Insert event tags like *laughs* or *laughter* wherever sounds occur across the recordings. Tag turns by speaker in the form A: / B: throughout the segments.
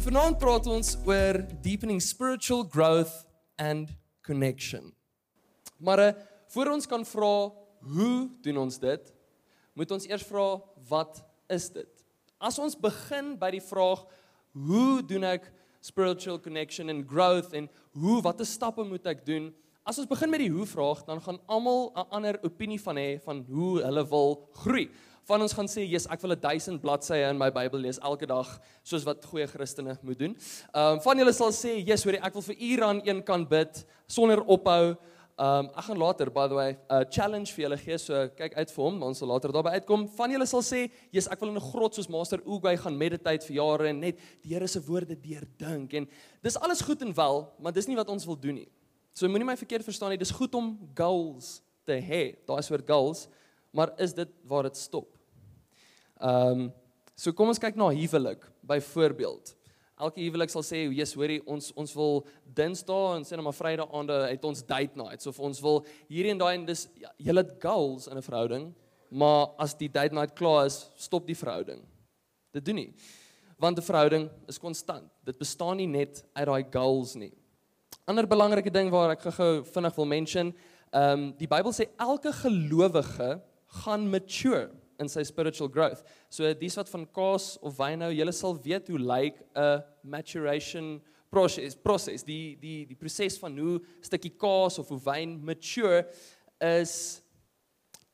A: vanaand praat ons oor deepening spiritual growth and connection. Maar uh, voor ons kan vra hoe doen ons dit? Moet ons eers vra wat is dit? As ons begin by die vraag hoe doen ek spiritual connection and growth en hoe watter stappe moet ek doen? As ons begin met die hoe vraag, dan gaan almal 'n ander opinie van hê van hoe hulle wil groei van ons gaan sê, "Jesus, ek wil 'n 1000 bladsye in my Bybel lees elke dag, soos wat goeie Christene moet doen." Ehm um, van julle sal sê, "Jesus, hoorie, ek wil vir ure aan een kan bid sonder ophou." Ehm um, ek gaan later by the way 'n challenge vir julle gee, so kyk uit vir hom, maar ons sal later daarby uitkom. Van julle sal sê, "Jesus, ek wil in 'n grot soos Master Ugwe gaan mediteer vir jare en net die Here se woorde deurdink." En dis alles goed en wel, maar dis nie wat ons wil doen nie. So moenie my verkeerd verstaan nie, dis goed om goals te hê. Daai soort goals, maar is dit waar dit stop? Ehm um, so kom ons kyk na huwelik byvoorbeeld. Elke huwelik sal sê, "Jesus, hoorie, ons ons wil Dinsdae en sê net nou maar Vrydag aande het ons date nights of ons wil hierdie en daai en dis jy ja, het goals in 'n verhouding, maar as die date night klaar is, stop die verhouding." Dit doen nie. Want 'n verhouding is konstant. Dit bestaan nie net uit daai goals nie. Ander belangrike ding waar ek gou-gou vinnig wil mention, ehm um, die Bybel sê elke gelowige gaan mature in sy spiritual growth. So dis wat van kaas of wyn nou, julle sal weet hoe lyk like 'n maturation proses, proses, die die die proses van hoe 'n stukkie kaas of hoe wyn mature is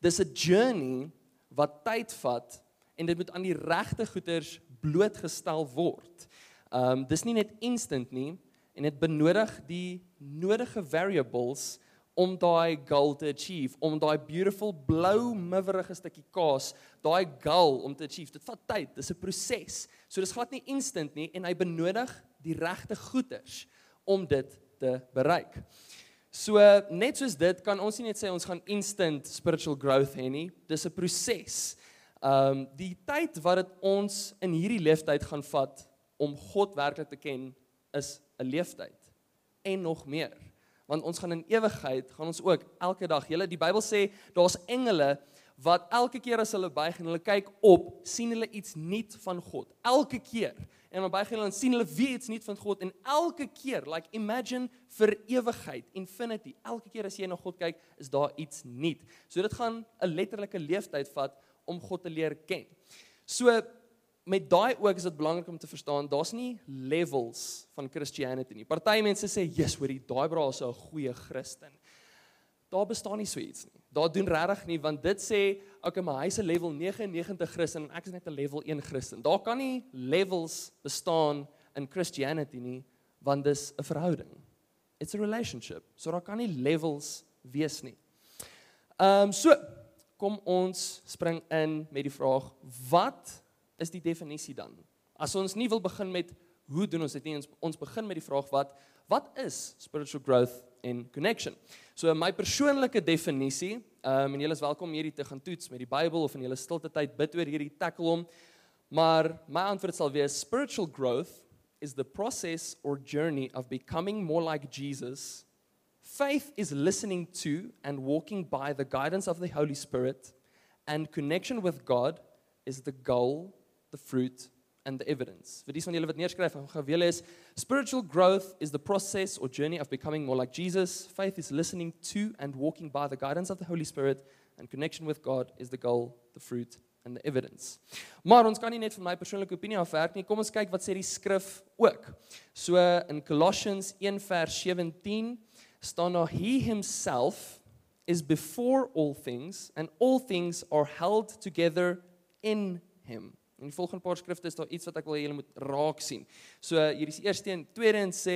A: dis 'n journey wat tyd vat en dit moet aan die regte goeders blootgestel word. Um dis nie net instant nie en dit benodig die nodige variables om daai goal te achieve, om daai beautiful blou miwerige stukkie kaas, daai goal om te achieve. Dit vat tyd, dis 'n proses. So dis glad nie instant nie en hy benodig die regte goeders om dit te bereik. So net soos dit kan ons nie net sê ons gaan instant spiritual growth hê nie. Dis 'n proses. Ehm um, die tyd wat dit ons in hierdie lewe tyd gaan vat om God werklik te ken is 'n lewe tyd en nog meer want ons gaan in ewigheid gaan ons ook elke dag. Julle die Bybel sê daar's engele wat elke keer as hulle buig en hulle kyk op, sien hulle iets nuut van God. Elke keer. En dan buig hulle en sien hulle weer iets nuut van God en elke keer, like imagine vir ewigheid, infinity. Elke keer as jy na God kyk, is daar iets nuut. So dit gaan 'n letterlike lewenstyd vat om God te leer ken. So met daai ook is dit belangrik om te verstaan, daar's nie levels van Christianity nie. Party mense sê, "Jesus, hoorie, daai braa is 'n goeie Christen." Daar bestaan nie so iets nie. Daar doen regtig nie want dit sê, "Oké, okay, my huis is level 99 Christen en ek is net 'n level 1 Christen." Daar kan nie levels bestaan in Christianity nie want dis 'n verhouding. It's a relationship. So daar kan nie levels wees nie. Ehm um, so kom ons spring in met die vraag: Wat is die definisie dan? As ons nie wil begin met hoe doen ons dit nie, ons begin met die vraag wat wat is spiritual growth en connection. So my persoonlike definisie, um, ehm, en julle is welkom hierdie te gaan toets met die Bybel of in julle stilte tyd bid oor hierdie tackle hom. Maar my antwoord sal wees spiritual growth is the process or journey of becoming more like Jesus. Faith is listening to and walking by the guidance of the Holy Spirit and connection with God is the goal the fruit and the evidence. Vir dis van julle wat neerskryf, gaan gou weer lees. Spiritual growth is the process or journey of becoming more like Jesus. Faith is listening to and walking by the guidance of the Holy Spirit and connection with God is the goal, the fruit and the evidence. Maar ons kan nie net van my persoonlike opinie af werk nie. Kom ons kyk wat sê die skrif ook. So in Colossians 1:17 staan daar he himself is before all things and all things are held together in him. In die volgende paar skrifte is daar iets wat ek wil hê julle moet raak sien. So hier is eerste een, tweede een sê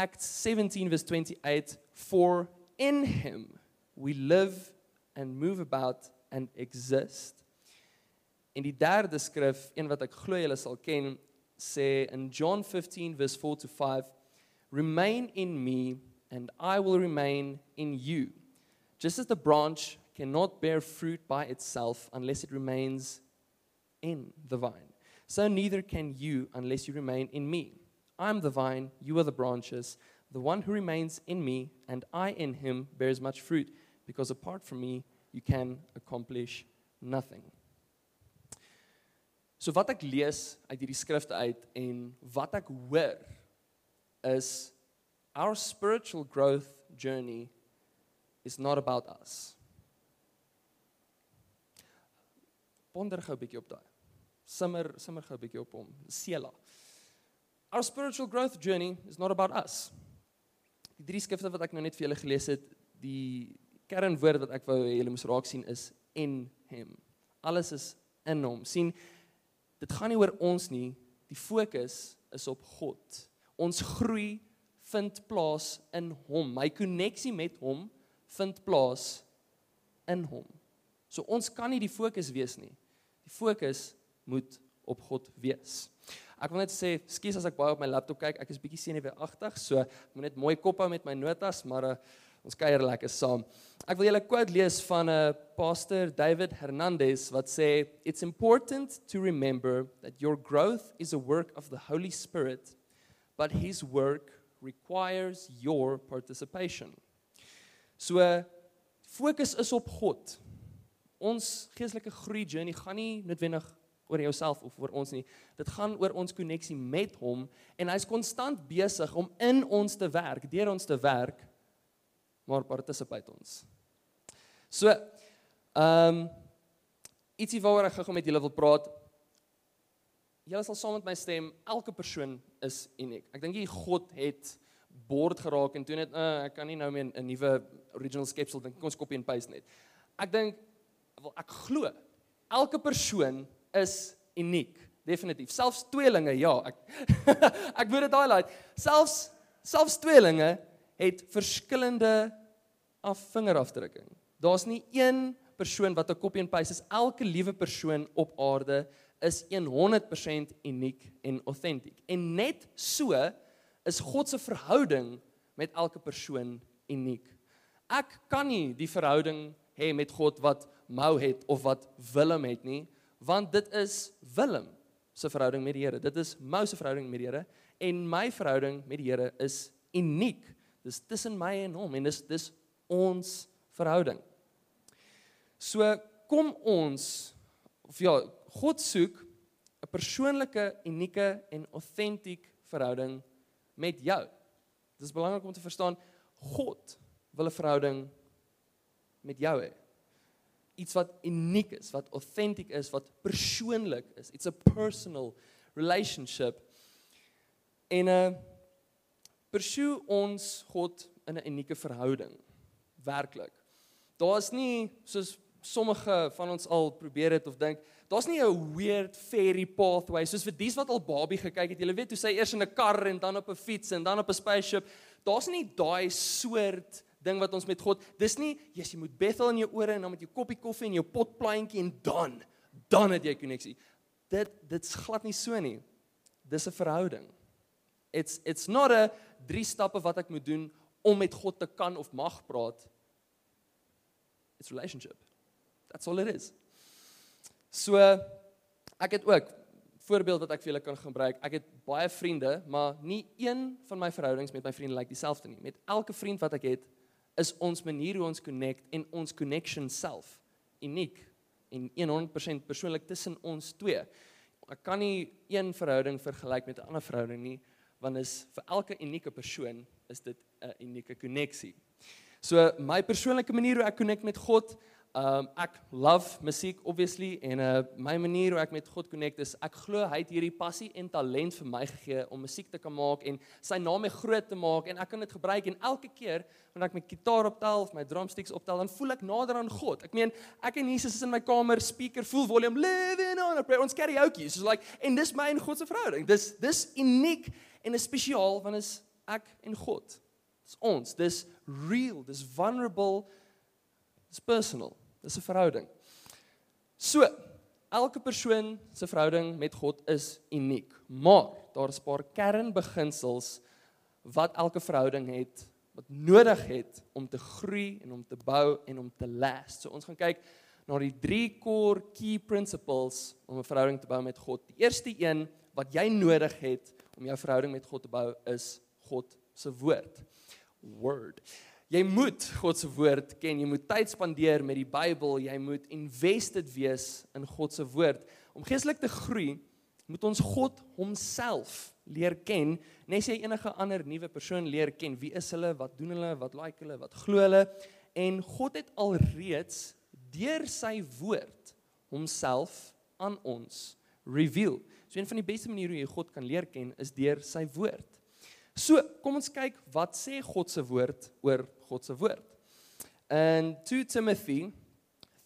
A: Acts 17 vers 28 for in him we live and move about and exist. In die derde skrif, een wat ek glo julle sal ken, sê in John 15 vers 4 to 5 remain in me and I will remain in you. Just as the branch cannot bear fruit by itself unless it remains in the vine. So neither can you unless you remain in me. I'm the vine, you are the branches. The one who remains in me and I in him bears much fruit, because apart from me, you can accomplish nothing. So wat ek lees uit hierdie skrifte uit en wat ek hoor is our spiritual growth journey is not about us. Ponder gou 'n bietjie op daai. Summer summer gou 'n bietjie op hom. Sela. Our spiritual growth journey is not about us. Die drie skrifte wat ek nou net vir julle gelees het, die kernwoord wat ek wou hê julle moet raak sien is in him. Alles is in hom. sien dit gaan nie oor ons nie. Die fokus is op God. Ons groei vind plaas in hom. My koneksie met hom vind plaas in hom. So ons kan nie die fokus wees nie. Die fokus moet op God wees. Ek wil net sê, skuis as ek baie op my laptop kyk, ek is bietjie senuweeagtig, so ek moet net mooi kop hou met my notas, maar uh, ons kuier lekker saam. Ek wil julle 'n quote lees van 'n uh, eh, pastor David Hernandez wat sê, "It's important to remember that your growth is a work of the Holy Spirit, but his work requires your participation." So uh, fokus is op God. Ons geestelike groei journey gaan nie noodwendig oor jouself of oor ons nie. Dit gaan oor ons koneksie met hom en hy's konstant besig om in ons te werk, deur ons te werk maar participate ons. So ehm um, ietsie waaroor ek gou met julle wil praat. Julle sal saam met my stem, elke persoon is uniek. Ek dink jy God het bord geraak en toe net uh, ek kan nie nou meer 'n nuwe original skepsel dink kom ons kopie en paste net. Ek dink wel ek glo elke persoon is uniek. Definitief. Selfs tweelinge, ja, ek *laughs* ek wou dit highlight. Selfs selfs tweelinge het verskillende af vingerafdrukking. Daar's nie een persoon wat 'n copy and paste is. Elke liewe persoon op aarde is 100% uniek en authentic. En net so is God se verhouding met elke persoon uniek. Ek kan nie die verhouding hê met God wat Mou het of wat Willem het nie want dit is Willem se verhouding met die Here. Dit is Mou se verhouding met die Here en my verhouding met die Here is uniek. Dis tussen my en hom en dis dis ons verhouding. So kom ons of ja, God soek 'n persoonlike, unieke en autentiek verhouding met jou. Dit is belangrik om te verstaan God wil 'n verhouding met jou hê iets wat uniek is, wat autentiek is, wat persoonlik is. It's a personal relationship. En uh persoe ons God in 'n unieke verhouding. Werklik. Daar's nie soos sommige van ons al probeer het of dink Daar's nie 'n weird fairy pathway soos vir dies wat al Barbie gekyk het. Jy weet hoe sy eers in 'n kar en dan op 'n fiets en dan op 'n spaceship. Daar's nie daai soort uh ding wat ons met God. Dis nie yes, jy moet Bethel in jou ore en dan met jou koppie koffie en jou pot plantjie en dan dan het jy koneksie. Dit dit's glad nie so nie. Dis 'n verhouding. It's it's not a drie stappe wat ek moet doen om met God te kan of mag praat. It's relationship. That's all it is. So ek het ook voorbeeld wat ek vir julle kan gebruik. Ek het baie vriende, maar nie een van my verhoudings met my vriende lyk like dieselfde nie. Met elke vriend wat ek het, is ons manier hoe ons connect en ons connection self uniek en 100% persoonlik tussen ons twee. Ek kan nie een verhouding vergelyk met 'n ander verhouding nie, want is vir elke unieke persoon is dit 'n unieke koneksie. So my persoonlike manier hoe ek connect met God Um ek love musiek obviously en uh my manier hoe ek met God connect is ek glo hy het hierdie passie en talent vir my gegee om musiek te kan maak en sy naam groot te maak en ek kan dit gebruik en elke keer wanneer ek my kitaar optel of my drumsticks optel dan voel ek nader aan God. Ek meen ek en Jesus is in my kamer speaker full volume living on a prayer ons karaoke so like en dis my en God se verhouding. Dis dis uniek en is spesiaal want is ek en God. Dis ons. Dis real, dis vulnerable. It's personal. Dis 'n verhouding. So, elke persoon se verhouding met God is uniek, maar daar is 'n paar kernbeginsels wat elke verhouding het wat nodig het om te groei en om te bou en om te last. So ons gaan kyk na die drie core key principles om 'n verhouding te bou met God. Die eerste een wat jy nodig het om jou verhouding met God te bou is God se woord. Word. Jy moet God se woord ken. Jy moet tyd spandeer met die Bybel. Jy moet invested wees in God se woord. Om geestelik te groei, moet ons God homself leer ken. Nes jy enige ander nuwe persoon leer ken, wie is hulle, wat doen hulle, wat like hulle, wat glo hulle? En God het alreeds deur sy woord homself aan ons reveal. So een van die beste maniere hoe jy God kan leer ken is deur sy woord. So, kom ons kyk wat sê God se woord oor God se woord. In 2 Timothy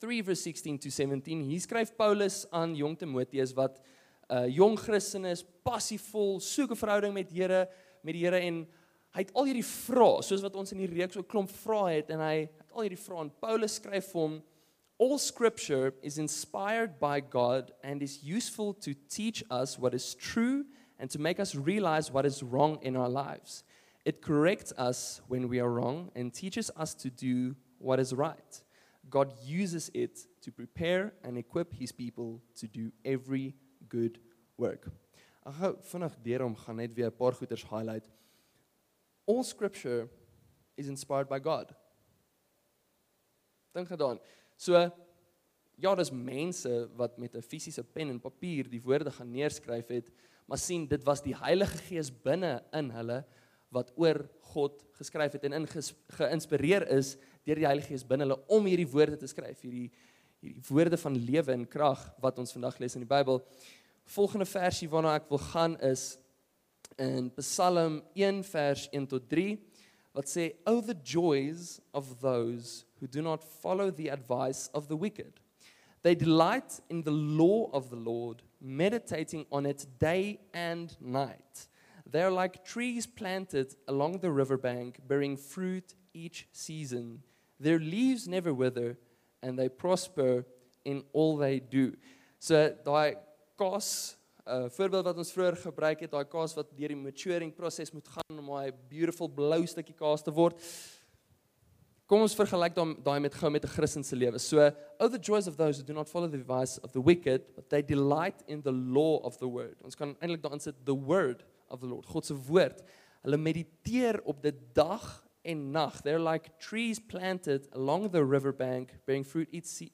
A: 3:16 to 17, hier skryf Paulus aan jong Timoteus wat 'n uh, jong Christen is, passievol, soek 'n verhouding met Here, met die Here en hy het al hierdie vrae, soos wat ons in die reeks ook klomp vrae het en hy het al hierdie vrae en Paulus skryf vir hom All scripture is inspired by God and is useful to teach us what is true and to make us realize what is wrong in our lives. It corrects us when we are wrong and teaches us to do what is right. God uses it to prepare and equip his people to do every good work. Ek hoop vinnig deurom gaan net weer 'n paar goeters highlight. All scripture is inspired by God. Dink gedaan. So ja, daar's mense wat met 'n fisiese pen en papier die woorde gaan neerskryf het, maar sien dit was die Heilige Gees binne in hulle wat oor God geskryf het en geïnspireer is deur die Heilige Gees binne hulle om hierdie woorde te skryf, hierdie hierdie woorde van lewe en krag wat ons vandag lees in die Bybel. Volgende versie waarna ek wil gaan is in Psalm 1 vers 1 tot 3 wat sê oh the joys of those who do not follow the advice of the wicked. They delight in the law of the Lord, meditating on it day and night. They are like trees planted along the riverbank, bearing fruit each season. Their leaves never wither, and they prosper in all they do. So daai kos, 'n uh, voorbeeld wat ons vroeër gebruik het, daai kos wat deur die maturing proses moet gaan om 'n beautiful blou stukkie kaas te word. Kom ons vergelyk dan daai met gou met 'n Christen se lewe. So, oh the joys of those who do not follow the advice of the wicked, but they delight in the law of the word. Ons kan eintlik daarin sit the word of the Lord. God se woord. Hulle mediteer op dit dag en nag. They're like trees planted along the river bank bearing fruit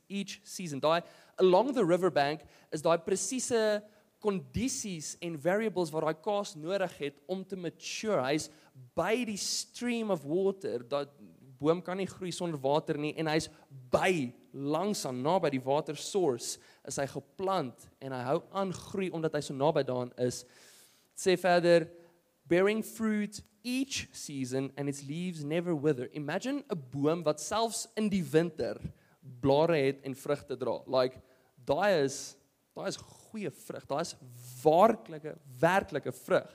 A: each season. Daai along the river bank is daai presiese kondisies en variables wat daai kaas nodig het om te mature. Hy's by die stream of water. Daai boom kan nie groei sonder water nie en hy's by langs aan naby die water source is hy geplant en hy hou aan groei omdat hy so naby daaraan is sê verder bearing fruit each season and its leaves never wither. Imagine 'n boom wat selfs in die winter blare het en vrugte dra. Like daai is daai is goeie vrug. Daai is waarlike werklike vrug.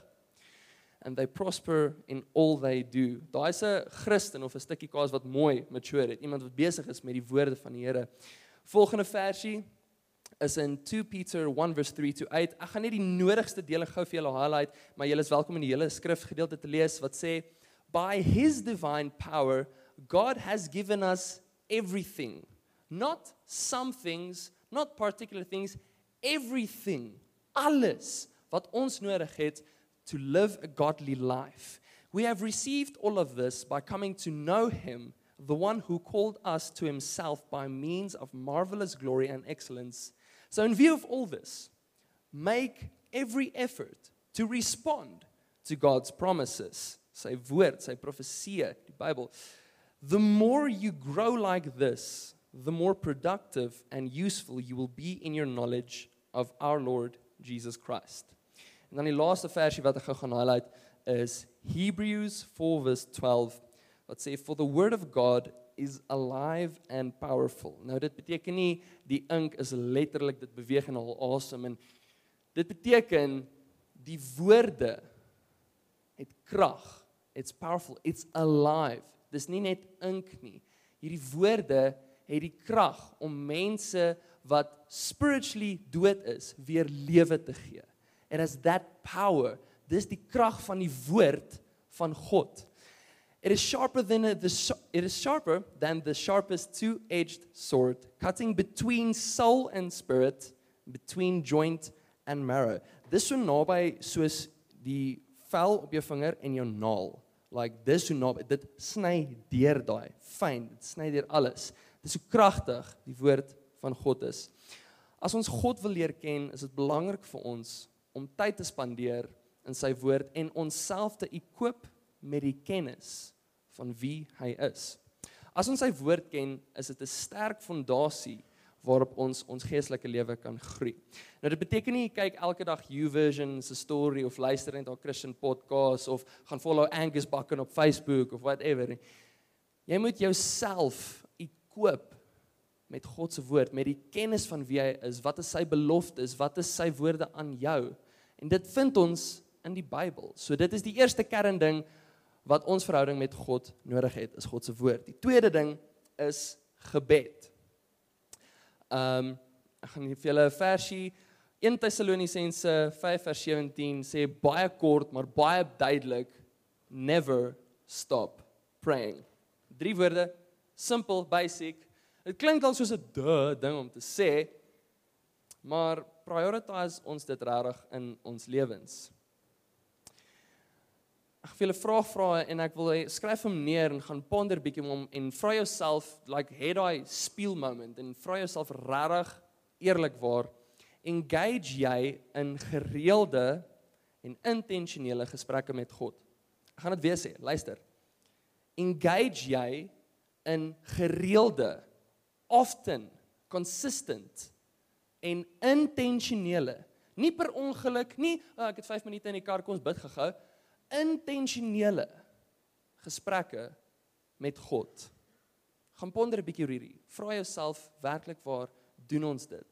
A: And they prosper in all they do. Daai is 'n Christen of 'n stukkie kaas wat mooi matured het. Iemand wat besig is met die woorde van die Here. Volgende versie is in 2 Peter 1 verse 3 to 8. Ek gaan net die nodigste dele gou vir julle highlight, maar julle is welkom om die hele skrifgedeelte te lees wat sê by his divine power God has given us everything, not some things, not particular things, everything, alles wat ons nodig het to live a godly life. We have received all of this by coming to know him, the one who called us to himself by means of marvelous glory and excellence so, in view of all this, make every effort to respond to God's promises, Say woord, say prophecy. The Bible. The more you grow like this, the more productive and useful you will be in your knowledge of our Lord Jesus Christ. And then, the last versie that I gou gaan highlight is Hebrews 4 verse 12 Let's say for the word of God is alive and powerful. Nou dit beteken nie die ink is letterlik dit beweeg en al awesome en dit beteken die woorde het krag. It's powerful. It's alive. Dis nie net ink nie. Hierdie woorde het die krag om mense wat spiritually dood is weer lewe te gee. And as that power, dis die krag van die woord van God. It is sharper than a, the it is sharper than the sharpest two-edged sword, cutting between soul and spirit, between joint and marrow. Dis so naby soos die vel op jou vinger en jou naal. Like dis so naby, dit sny deur daai fyn, dit sny deur alles. Dis hoe kragtig die woord van God is. As ons God wil leer ken, is dit belangrik vir ons om tyd te spandeer in sy woord en onsself te ekoop met die kennis van wie hy is. As ons sy woord ken, is dit 'n sterk fondasie waarop ons ons geestelike lewe kan groei. Nou dit beteken nie kyk elke dag YouVersion se story of luister net haar Christian podcast of gaan follow Angus Bakken op Facebook of whatever. Jy moet jouself ekoop met God se woord, met die kennis van wie hy is, wat is sy beloftes, wat is sy woorde aan jou. En dit vind ons in die Bybel. So dit is die eerste kern ding wat ons verhouding met God nodig het, is God se woord. Die tweede ding is gebed. Ehm um, ek gaan vir julle 'n versie 1 Tessalonisense 5:17 sê baie kort maar baie duidelik never stop praying. Drie woorde, simpel, basic. Dit klink al soos 'n duh ding om te sê, maar prioritise ons dit regtig in ons lewens ek wil 'n vraag vra en ek wil skryf hom neer en gaan ponder bietjie om hom en vra jouself like head eye speel moment en vra jouself regtig eerlikwaar engage jy in gereelde en intentionele gesprekke met God. Ek gaan dit weer sê, luister. Engage jy in gereelde often consistent en intentionele nie per ongeluk nie oh, ek het 5 minute in die kar kom ons bid gegaan intentionele gesprekke met God. Gaan ponder 'n bietjie oor hierdie. Vra jouself werklik waar doen ons dit?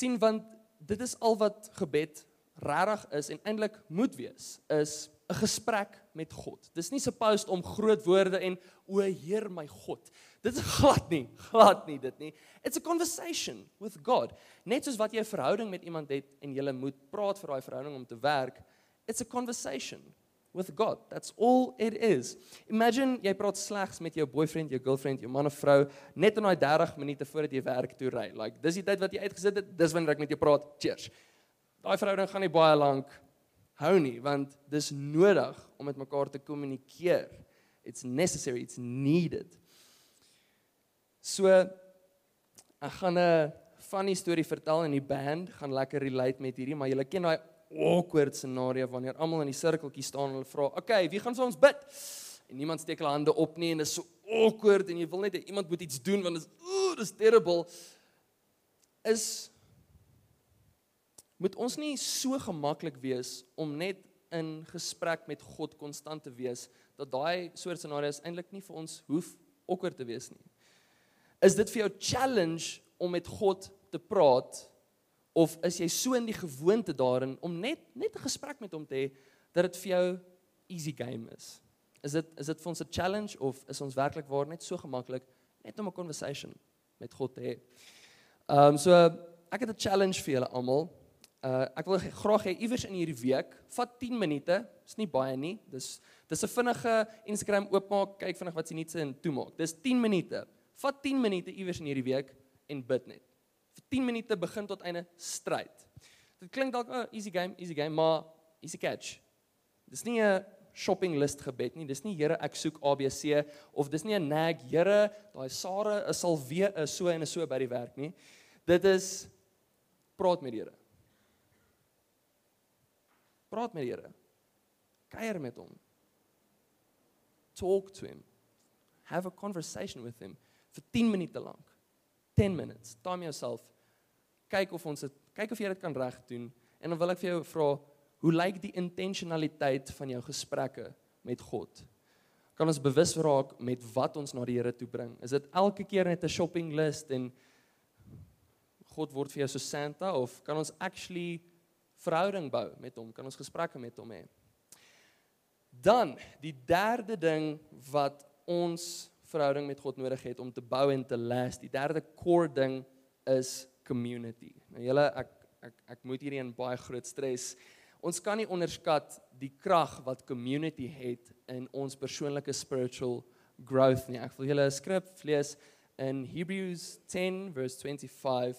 A: sien want dit is al wat gebed regtig is en eintlik moet wees is 'n gesprek met God. Dis nie supposed om groot woorde en o Heer my God. Dit is *laughs* glad nie, glad nie dit nie. It's a conversation with God. Net soos wat jy 'n verhouding met iemand het en jy moet praat vir daai verhouding om te werk, it's a conversation with God. That's all it is. Imagine jy praat slegs met jou boyfriend, jou girlfriend, jou man of vrou net in daai 30 minute voordat jy werk toe ry. Like dis die tyd wat jy uitgesit het, dis wanneer ek met jou praat. Cheers. Daai verhouding gaan nie baie lank hou nie want dis nodig om met mekaar te kommunikeer. It's necessary, it's needed. So ek gaan 'n funny storie vertel en die band gaan lekker relate met hierdie, maar julle ken daai awkward scenario wanneer almal in die sirkeltjie staan en hulle vra, "Oké, okay, wie gaan vir ons bid?" En niemand steek hulle hande op nie en dit is so awkward en jy wil net hê iemand moet iets doen want dit is ooh, dis terrible. Is moet ons nie so gemaklik wees om net in gesprek met God konstant te wees dat daai soort scenario's eintlik nie vir ons hoef awkward te wees nie. Is dit vir jou challenge om met God te praat? of is jy so in die gewoonte daarin om net net 'n gesprek met hom te hê dat dit vir jou easy game is? Is dit is dit vir ons 'n challenge of is ons werklik waar net so gemaklik net om 'n conversation met God te hê? Ehm um, so ek het 'n challenge vir julle almal. Uh ek wil graag hê iewers in hierdie week, vat 10 minute, is nie baie nie. Dis dis 'n vinnige Instagram oopmaak, kyk vinnig wat se nuutse in toemaak. Dis 10 minute. Vat 10 minute iewers in hierdie week en bid net vir 10 minute begin tot einde stryd. Dit klink dalk 'n oh, easy game, easy game, maar easy catch. Dis nie 'n shopping list gebed nie. Dis nie Here ek soek ABC of dis nie 'n nag Here daai Sare sal weer so en so by die werk nie. Dit is praat met die Here. Praat met die Here. Kuier met hom. Talk to him. Have a conversation with him vir 10 minute lank. 10 minutes. Time yourself. Kyk of ons dit kyk of jy dit kan reg doen en dan wil ek vir jou vra hoe lyk die intentionaliteit van jou gesprekke met God? Kan ons bewus raak met wat ons na die Here toe bring? Is dit elke keer net 'n shopping list en God word vir jou so Santa of kan ons actually verhouding bou met hom? Kan ons gesprekke met hom hê? Dan die derde ding wat ons verhouding met God nodig het om te bou en te last. Die derde core ding is community. Nou julle ek ek ek moet hierdie in baie groot stres. Ons kan nie onderskat die krag wat community het in ons persoonlike spiritual growth nie. Ek wil julle 'n skrif lees in Hebrews 10 verse 25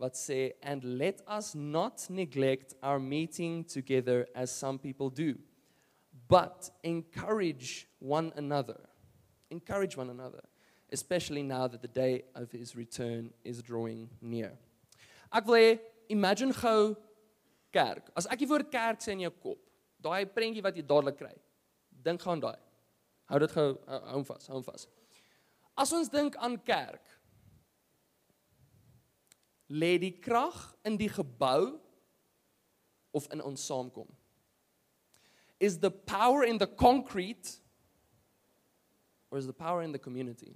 A: wat sê and let us not neglect our meeting together as some people do, but encourage one another encourage one another, especially now that the day of his return is drawing near. Ek wil imagine gou kerk. As ek die woord kerk sê in jou kop, daai prentjie wat jy dadelik kry. Dink gaan daai. Hou dit gou hou hom vas, hou hom vas. As ons dink aan kerk, lê die krag in die gebou of in ons saamkom? Is the power in the concrete or is the power in the community?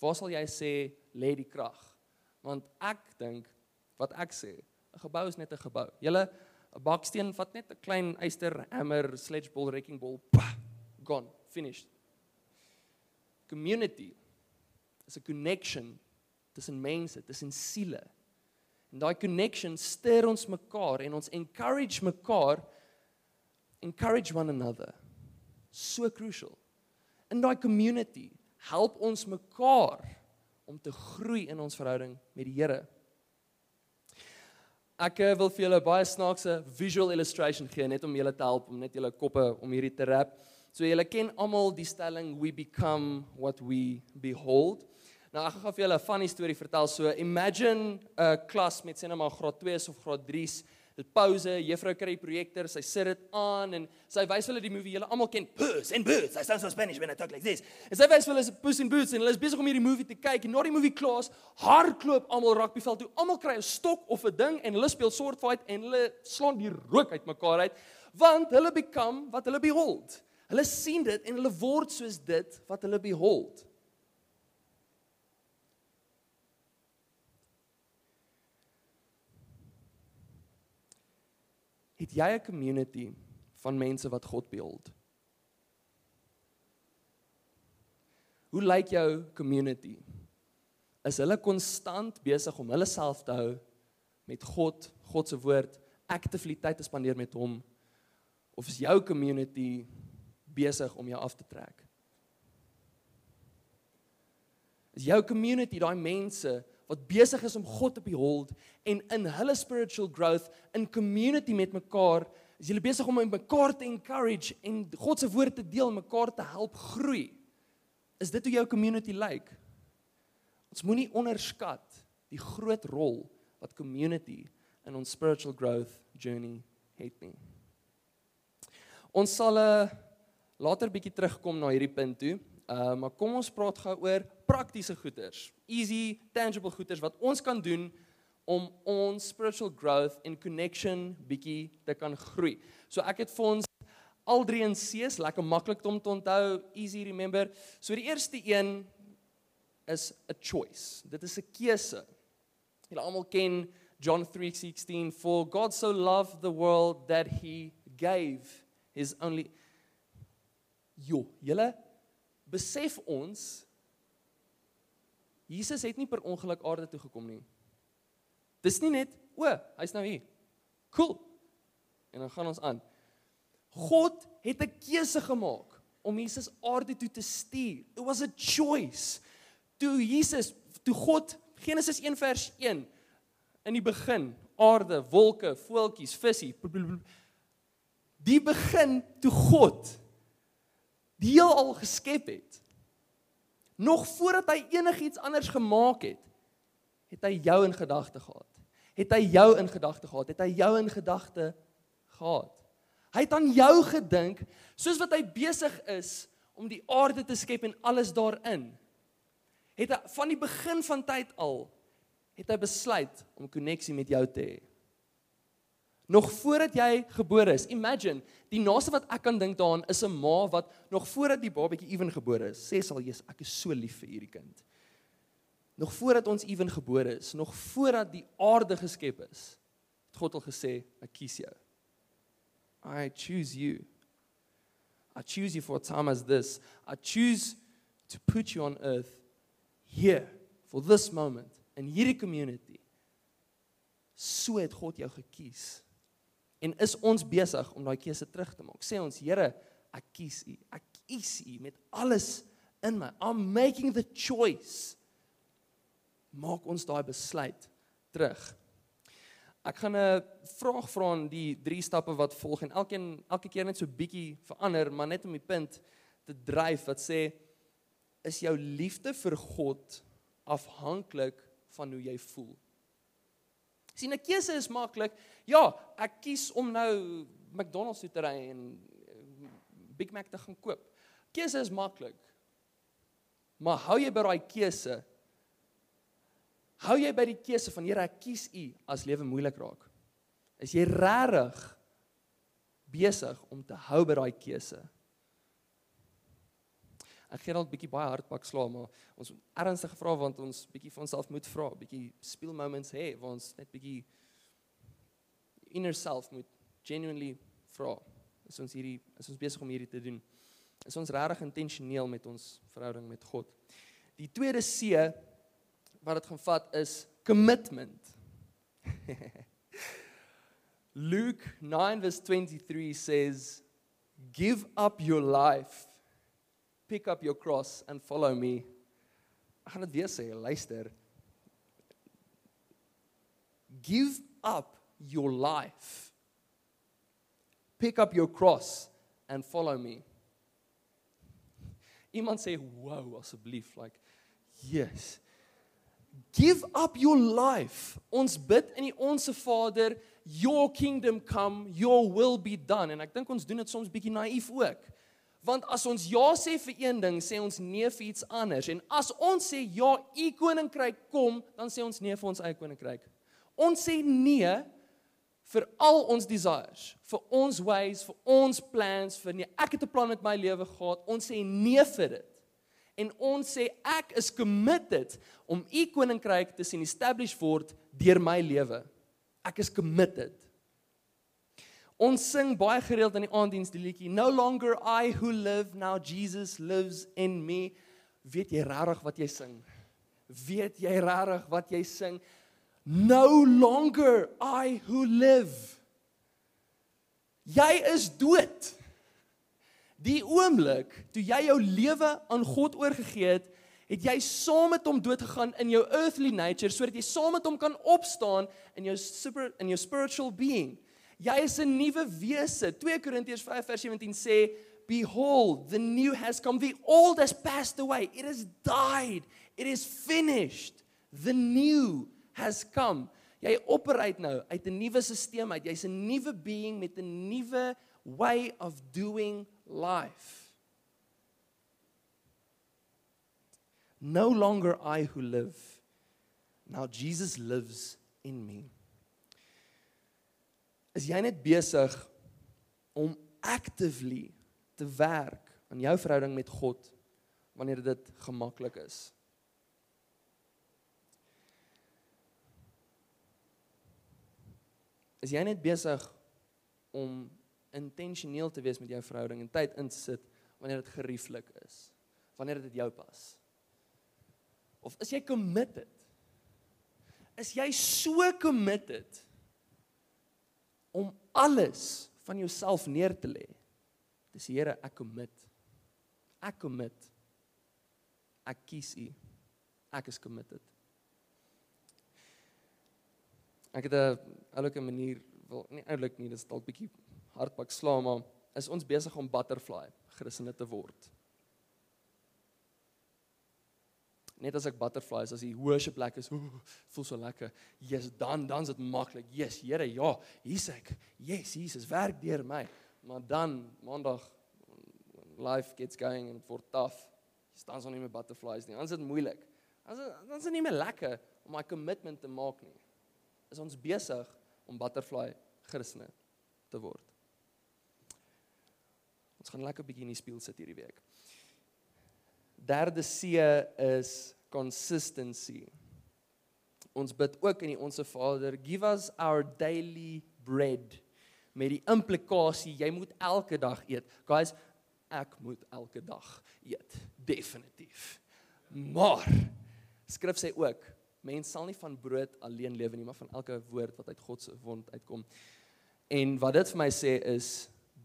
A: Waar sal jy sê lê die krag? Want ek dink wat ek sê, 'n gebou is net 'n gebou. Julle 'n baksteen vat net 'n klein yster hammer, sledge ball, wrecking ball, bah, gone, finished. Community is 'n connection tussen mense, tussen siele. En daai connection steur ons mekaar en ons encourage mekaar encourage one another. So crucial in daai community help ons mekaar om te groei in ons verhouding met die Here. Ek eh, wil vir julle baie snaakse visual illustration gee net om julle te help om net julle koppe om hierdie te rap. So julle ken almal die stelling we become what we behold. Nou ek gaan vir julle 'n funny storie vertel. So imagine 'n klas met sienema graad 2s of graad 3s dit pouse, juffrou kry die projektor, sy sit dit aan en sy wys hulle die movie, julle almal ken Puss in Boots. Sy sounds so Spanish when I talk like this. En sy wys hulle Puss in Boots en hulle is besig om hierdie movie te kyk en na die movie klaar, hardloop almal rugbyveld toe. Almal kry 'n stok of 'n ding en hulle speel sword fight en hulle slaan die rook uit mekaar uit want hulle become wat hulle behold. Hulle sien dit en hulle word soos dit wat hulle behold. het jy 'n community van mense wat God behold? Hoe lyk like jou community? Is hulle konstant besig om hulle self te hou met God, God se woord, actively tyd te spandeer met hom? Of is jou community besig om jou af te trek? Is jou community daai mense wat besig is om God op die hold en in hulle spiritual growth in community met mekaar is julle besig om mekaar te encourage en God se woord te deel, mekaar te help groei. Is dit hoe jou community lyk? Like? Ons moenie onderskat die groot rol wat community in ons spiritual growth journey het nie. Ons sal eh, later bietjie terugkom na hierdie punt toe. Uh, maar kom ons praat gou oor praktiese goeders. Easy, tangible goeders wat ons kan doen om ons spiritual growth en connection bietjie te kan groei. So ek het vir ons al drie en C's lekker maklik om te onthou, easy remember. So die eerste een is a choice. Dit is 'n keuse. Julle almal ken John 3:16 for God so loved the world that he gave his only Jo, julle besef ons Jesus het nie per ongeluk aarde toe gekom nie. Dis nie net, o, oh, hy's nou hier. Cool. En dan gaan ons aan. God het 'n keuse gemaak om Jesus aarde toe te stuur. It was a choice. Toe Jesus, toe God Genesis 1 vers 1 in die begin, aarde, wolke, voeltjies, visse. Die begin toe God die heelal geskep het. Nog voordat hy enigiets anders gemaak het, het hy jou in gedagte gehad. Het hy jou in gedagte gehad? Het hy jou in gedagte gehad? Hy het aan jou gedink soos wat hy besig is om die aarde te skep en alles daarin. Het hy van die begin van tyd al het hy besluit om koneksie met jou te hê nog voordat jy gebore is. Imagine, die naaste wat ek kan dink daaraan is 'n ma wat nog voordat die babatjie ewen gebore is, sê sal Jesus, ek is so lief vir hierdie kind. Nog voordat ons ewen gebore is, nog voordat die aarde geskep is, het God al gesê, ek kies jou. I choose you. I choose you for a time as this. I choose to put you on earth here for this moment in hierdie community. So het God jou gekies. En is ons besig om daai keuse terug te maak? Sê ons, Here, ek kies U. Ek kies U met alles in my. I'm making the choice. Maak ons daai besluit terug. Ek gaan 'n vraag vra aan die drie stappe wat volg en elkeen elke keer net so bietjie verander, maar net om die punt te dryf wat sê is jou liefde vir God afhanklik van hoe jy voel? Sien, 'n keuse is maklik. Ja, ek kies om nou McDonald's toe te ry en eh, Big Mac te gaan koop. Keuse is maklik. Maar hou jy by daai keuse? Hou jy by die keuse van Here, ek kies U as lewe moeilik raak? Is jy regtig besig om te hou by daai keuse? Ek gee dalk bietjie baie hardpak sla maar ons moet ernstig vra want ons bietjie vir onsself moet vra, bietjie speel moments hê waar ons net bietjie inner self moet genuinely vra. Is ons hierdie is ons besig om hierdie te doen? Is ons regtig intentioneel met ons verhouding met God? Die tweede C wat dit gaan vat is commitment. *laughs* Luke 9:23 says give up your life pick up your cross and follow me. Ek gaan dit weer sê, luister. Give up your life. Pick up your cross and follow me. Iemand sê, "Wow, asseblief, like yes. Give up your life. Ons bid in die Onse Vader, your kingdom come, your will be done." En ek dink ons doen dit soms bietjie naïef ook. Want as ons ja sê vir een ding, sê ons nee vir iets anders. En as ons sê ja, u koninkryk kom, dan sê ons nee vir ons eie koninkryk. Ons sê nee vir al ons desires, vir ons ways, vir ons plans, vir nee, ek het 'n plan met my lewe gehad. Ons sê nee vir dit. En ons sê ek is committed om u koninkryk te sien establish word deur my lewe. Ek is committed. Ons sing baie gereeld in die aanddiens die liedjie No longer I who live now Jesus lives in me. Weet jy regtig wat jy sing? Weet jy regtig wat jy sing? No longer I who live. Jy is dood. Die oomblik toe jy jou lewe aan God oorgegee het, het jy saam met hom dood gegaan in jou earthly nature sodat jy saam met hom kan opstaan in jou super in jou spiritual being. Jy is 'n nuwe wese. 2 Korintiërs 5:17 sê, "Behold, the new has come. The old has passed away. It has died. It is finished. The new has come." Jy operate nou uit 'n nuwe stelsel uit. Jy's 'n nuwe being met 'n nuwe way of doing life. No longer I who live. Now Jesus lives in me is jy net besig om actively te werk aan jou verhouding met God wanneer dit gemaklik is. Is jy net besig om intentioneel te wees met jou verhouding en tyd in te sit wanneer dit gerieflik is, wanneer dit jou pas? Of is jy committed? Is jy so committed? om alles van jouself neer te lê. Dis die Here ek commit. Ek commit. Ek kies U. Ek is committed. Ek het 'n oulike manier wil nie oulik nie, dit is dalk bietjie hardpak slaam, maar is ons besig om butterfly Christene te word? net as ek butterflies as die worship plek is, ooh, voel so lekker. Jesus, dan dan's dit maklik. Jesus, Here, ja, hier's ek. Yes, Jesus werk deur my. Maar dan Maandag life gets going and for tough. Jy staan son nie met butterflies nie. Anders is dit moeilik. Anders dan's dit nie meer lekker om my commitment te maak nie. Is ons besig om butterfly Christene te word? Ons gaan lekker 'n bietjie in die speel sit hierdie week derde see is consistency. Ons bid ook in die onsse Vader, give us our daily bread. Met die implikasie jy moet elke dag eet. Guys, ek moet elke dag eet, definitief. Maar skryf sy ook, mens sal nie van brood alleen lewe nie, maar van elke woord wat uit God se mond uitkom. En wat dit vir my sê is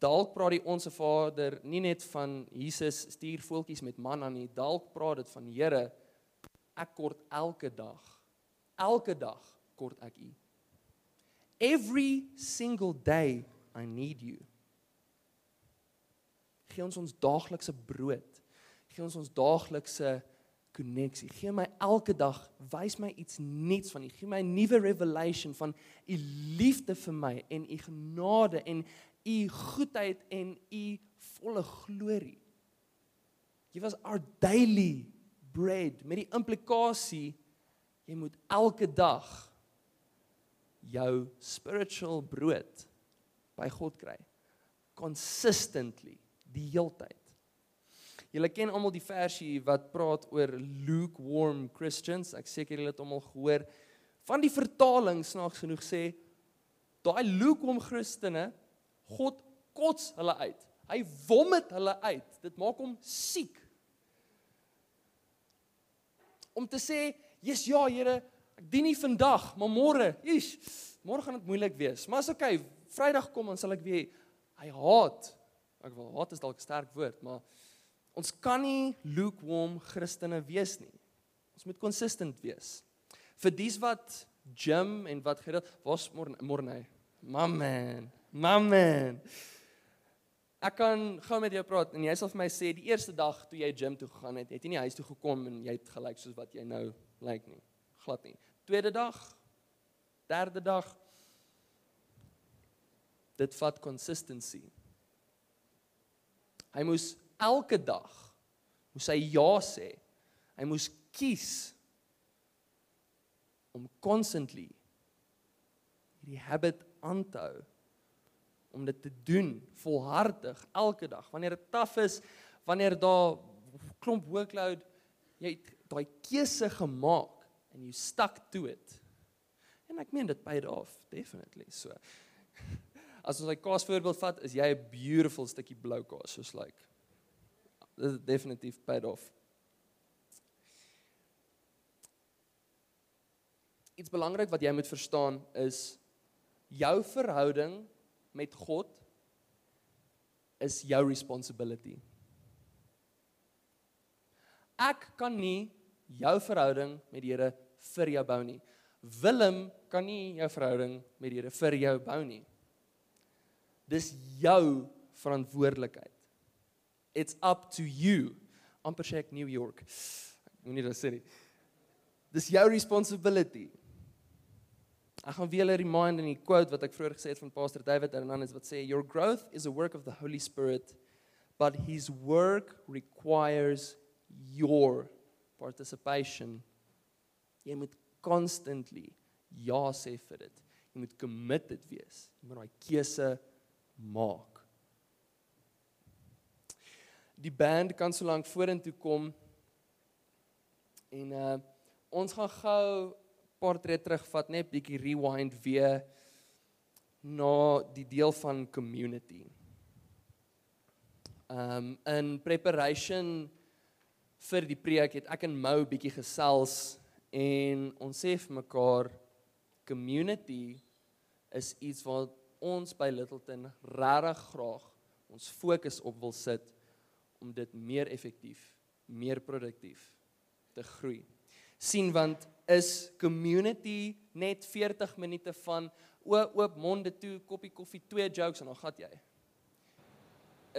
A: dalk praat die onsse Vader nie net van Jesus stuur voetjies met manna nie, dalk praat dit van Here, ek kort elke dag. Elke dag kort ek U. Every single day I need you. Gee ons ons daaglikse brood. Gee ons ons daaglikse koneksie. Gee my elke dag, wys my iets nuuts van U. Gee my 'n nuwe revelation van U liefde vir my en U genade en u goedheid en u volle glorie. Give us our daily bread met die implikasie jy moet elke dag jou spiritual brood by God kry consistently die heeltyd. Julle ken almal die versie wat praat oor lukewarm Christians. Ek seker julle het almal gehoor van die vertaling snaaks genoeg sê daai lukewarm Christene God kots hulle uit. Hy vomit hulle uit. Dit maak hom siek. Om te sê, "Jesus, ja, Here, ek dien nie vandag, maar môre. Jesus, môre gaan dit moeilik wees, maar is oké. Okay, Vrydag kom dan sal ek weer hy haat. Ek wil haat is dalk 'n sterk woord, maar ons kan nie lukewarm Christene wees nie. Ons moet konsistent wees. Vir dies wat gym en wat gereeld was môre môre nie. Mamma. Mamen. Ek kan gou met jou praat en jy sal vir my sê die eerste dag toe jy gym toe gegaan het, het jy nie huis toe gekom en jy het gelyk soos wat jy nou lyk like nie. Glad nie. Tweede dag, derde dag dit vat consistency. Hy moes elke dag moes hy ja sê. Hy moes kies om constantly hierdie habit aan te hou om dit te doen volhartig elke dag wanneer dit taaf is wanneer daar klomp workload jy het daai keuse gemaak en jy stuck to it en ek meen dit by dit af definitely so *laughs* as ons 'n kaas voorbeeld vat is jy 'n beautiful stukkie blou kaas soos like dit is definitief by dit af iets belangrik wat jy moet verstaan is jou verhouding met God is jou responsibility. Ek kan nie jou verhouding met die Here vir jou bou nie. Willem kan nie jou verhouding met die Here vir jou bou nie. Dis jou verantwoordelikheid. It's up to you. Amper sê ek New York. Ek moenie dit sê nie. Dis jou responsibility. Ek gaan weer 'n remind in die quote wat ek vroeër gesê het van Pastor David Hernandez wat sê your growth is a work of the Holy Spirit but his work requires your participation. Jy moet constantly ja sê vir dit. Jy moet committed wees. Jy moet daai keuse maak. Die band kan so lank vorentoe kom en uh ons gaan gou paar tree terugvat net bietjie rewind weer na die deel van community. Ehm um, in preparation vir die preek het ek en Mou bietjie gesels en ons sê vir mekaar community is iets wat ons by Littleton regtig graag ons fokus op wil sit om dit meer effektief, meer produktief te groei. sien want is community net 40 minute van o oop monde toe koppie koffie twee jokes en dan gat jy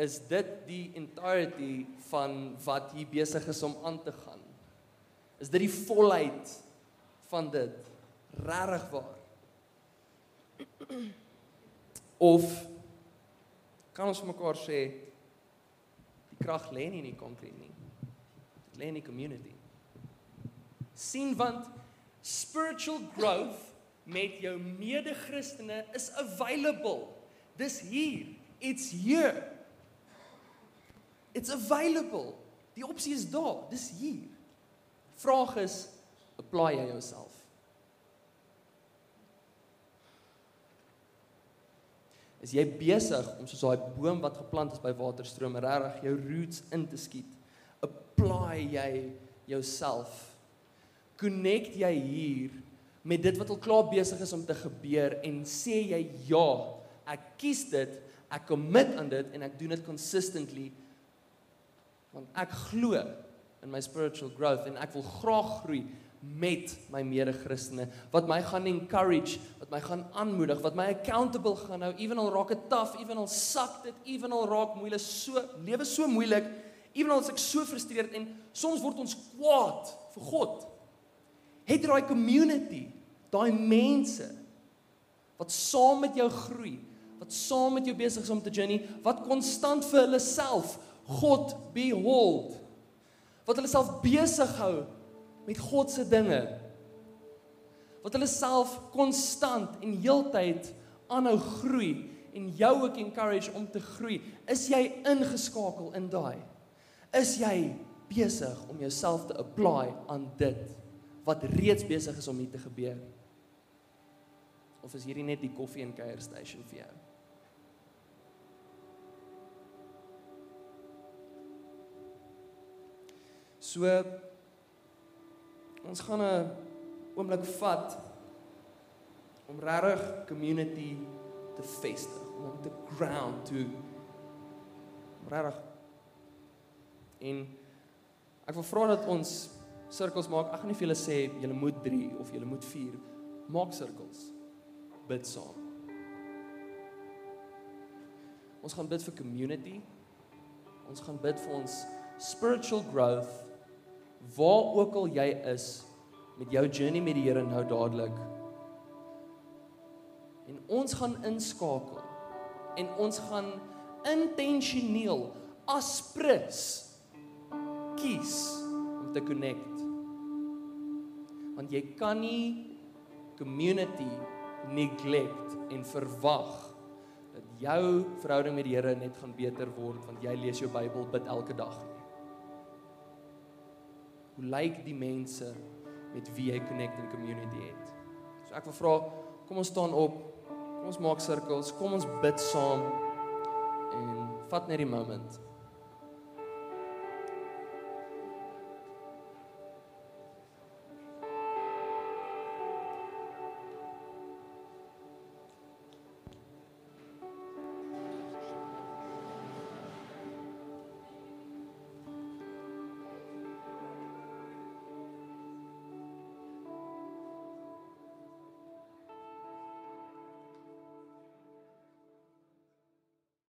A: is dit die entirety van wat hier besig is om aan te gaan is dit die volheid van dit regtig waar of kan ons mekaar sê die krag lê nie in die konkrete nie dit lê in die community sien want spiritual growth met jou mede-Christene is available. Dis hier. It's here. It's available. Die opsie is daar. Dis hier. Vraag is apply jy jouself? Is jy besig om soos daai boom wat geplant is by waterstrome regtig jou roots in te skiet? Apply jy jouself? connect jy hier met dit wat al klaar besig is om te gebeur en sê jy ja, ek kies dit, ek commit aan dit en ek doen dit consistently want ek glo in my spiritual growth en ek wil graag groei met my mede-Christene wat my gaan encourage, wat my gaan aanmoedig, wat my accountable gaan hou, ewen al raak dit taaf, ewen al sak dit, ewen al raak moeilik, so lewe so moeilik, ewen al as ek so frustreerd en soms word ons kwaad vir God het daai community, daai mense wat saam met jou groei, wat saam met jou besig is om te journey, wat konstant vir hulle self God behold. Wat hulle self besig hou met God se dinge. Wat hulle self konstant en heeltyd aanhou groei en jou ook encourage om te groei. Is jy ingeskakel in daai? Is jy besig om jouself te apply aan dit? wat reeds besig is om hier te gebeur. Of is hierdie net die koffie en kuier station vir jou? So ons gaan 'n oomblik vat om regtig community te vestig, om te ground toe. Regtig. En ek wil vra dat ons sirkels maak. Ek gaan nie vir julle sê julle moet 3 of julle moet 4 maak sirkels. Bid saam. Ons gaan bid vir community. Ons gaan bid vir ons spiritual growth waar ook al jy is met jou journey met die Here nou dadelik. En ons gaan inskakel en ons gaan intentioneel aspres kies om te connect want jy kan nie community neglect en verwag dat jou verhouding met die Here net gaan beter word want jy lees jou Bybel bid elke dag nie. Hoe lyk die mense met wie jy connect in community het? So ek wil vra, kom ons staan op. Kom ons maak sirkels, kom ons bid saam en vat net die moment.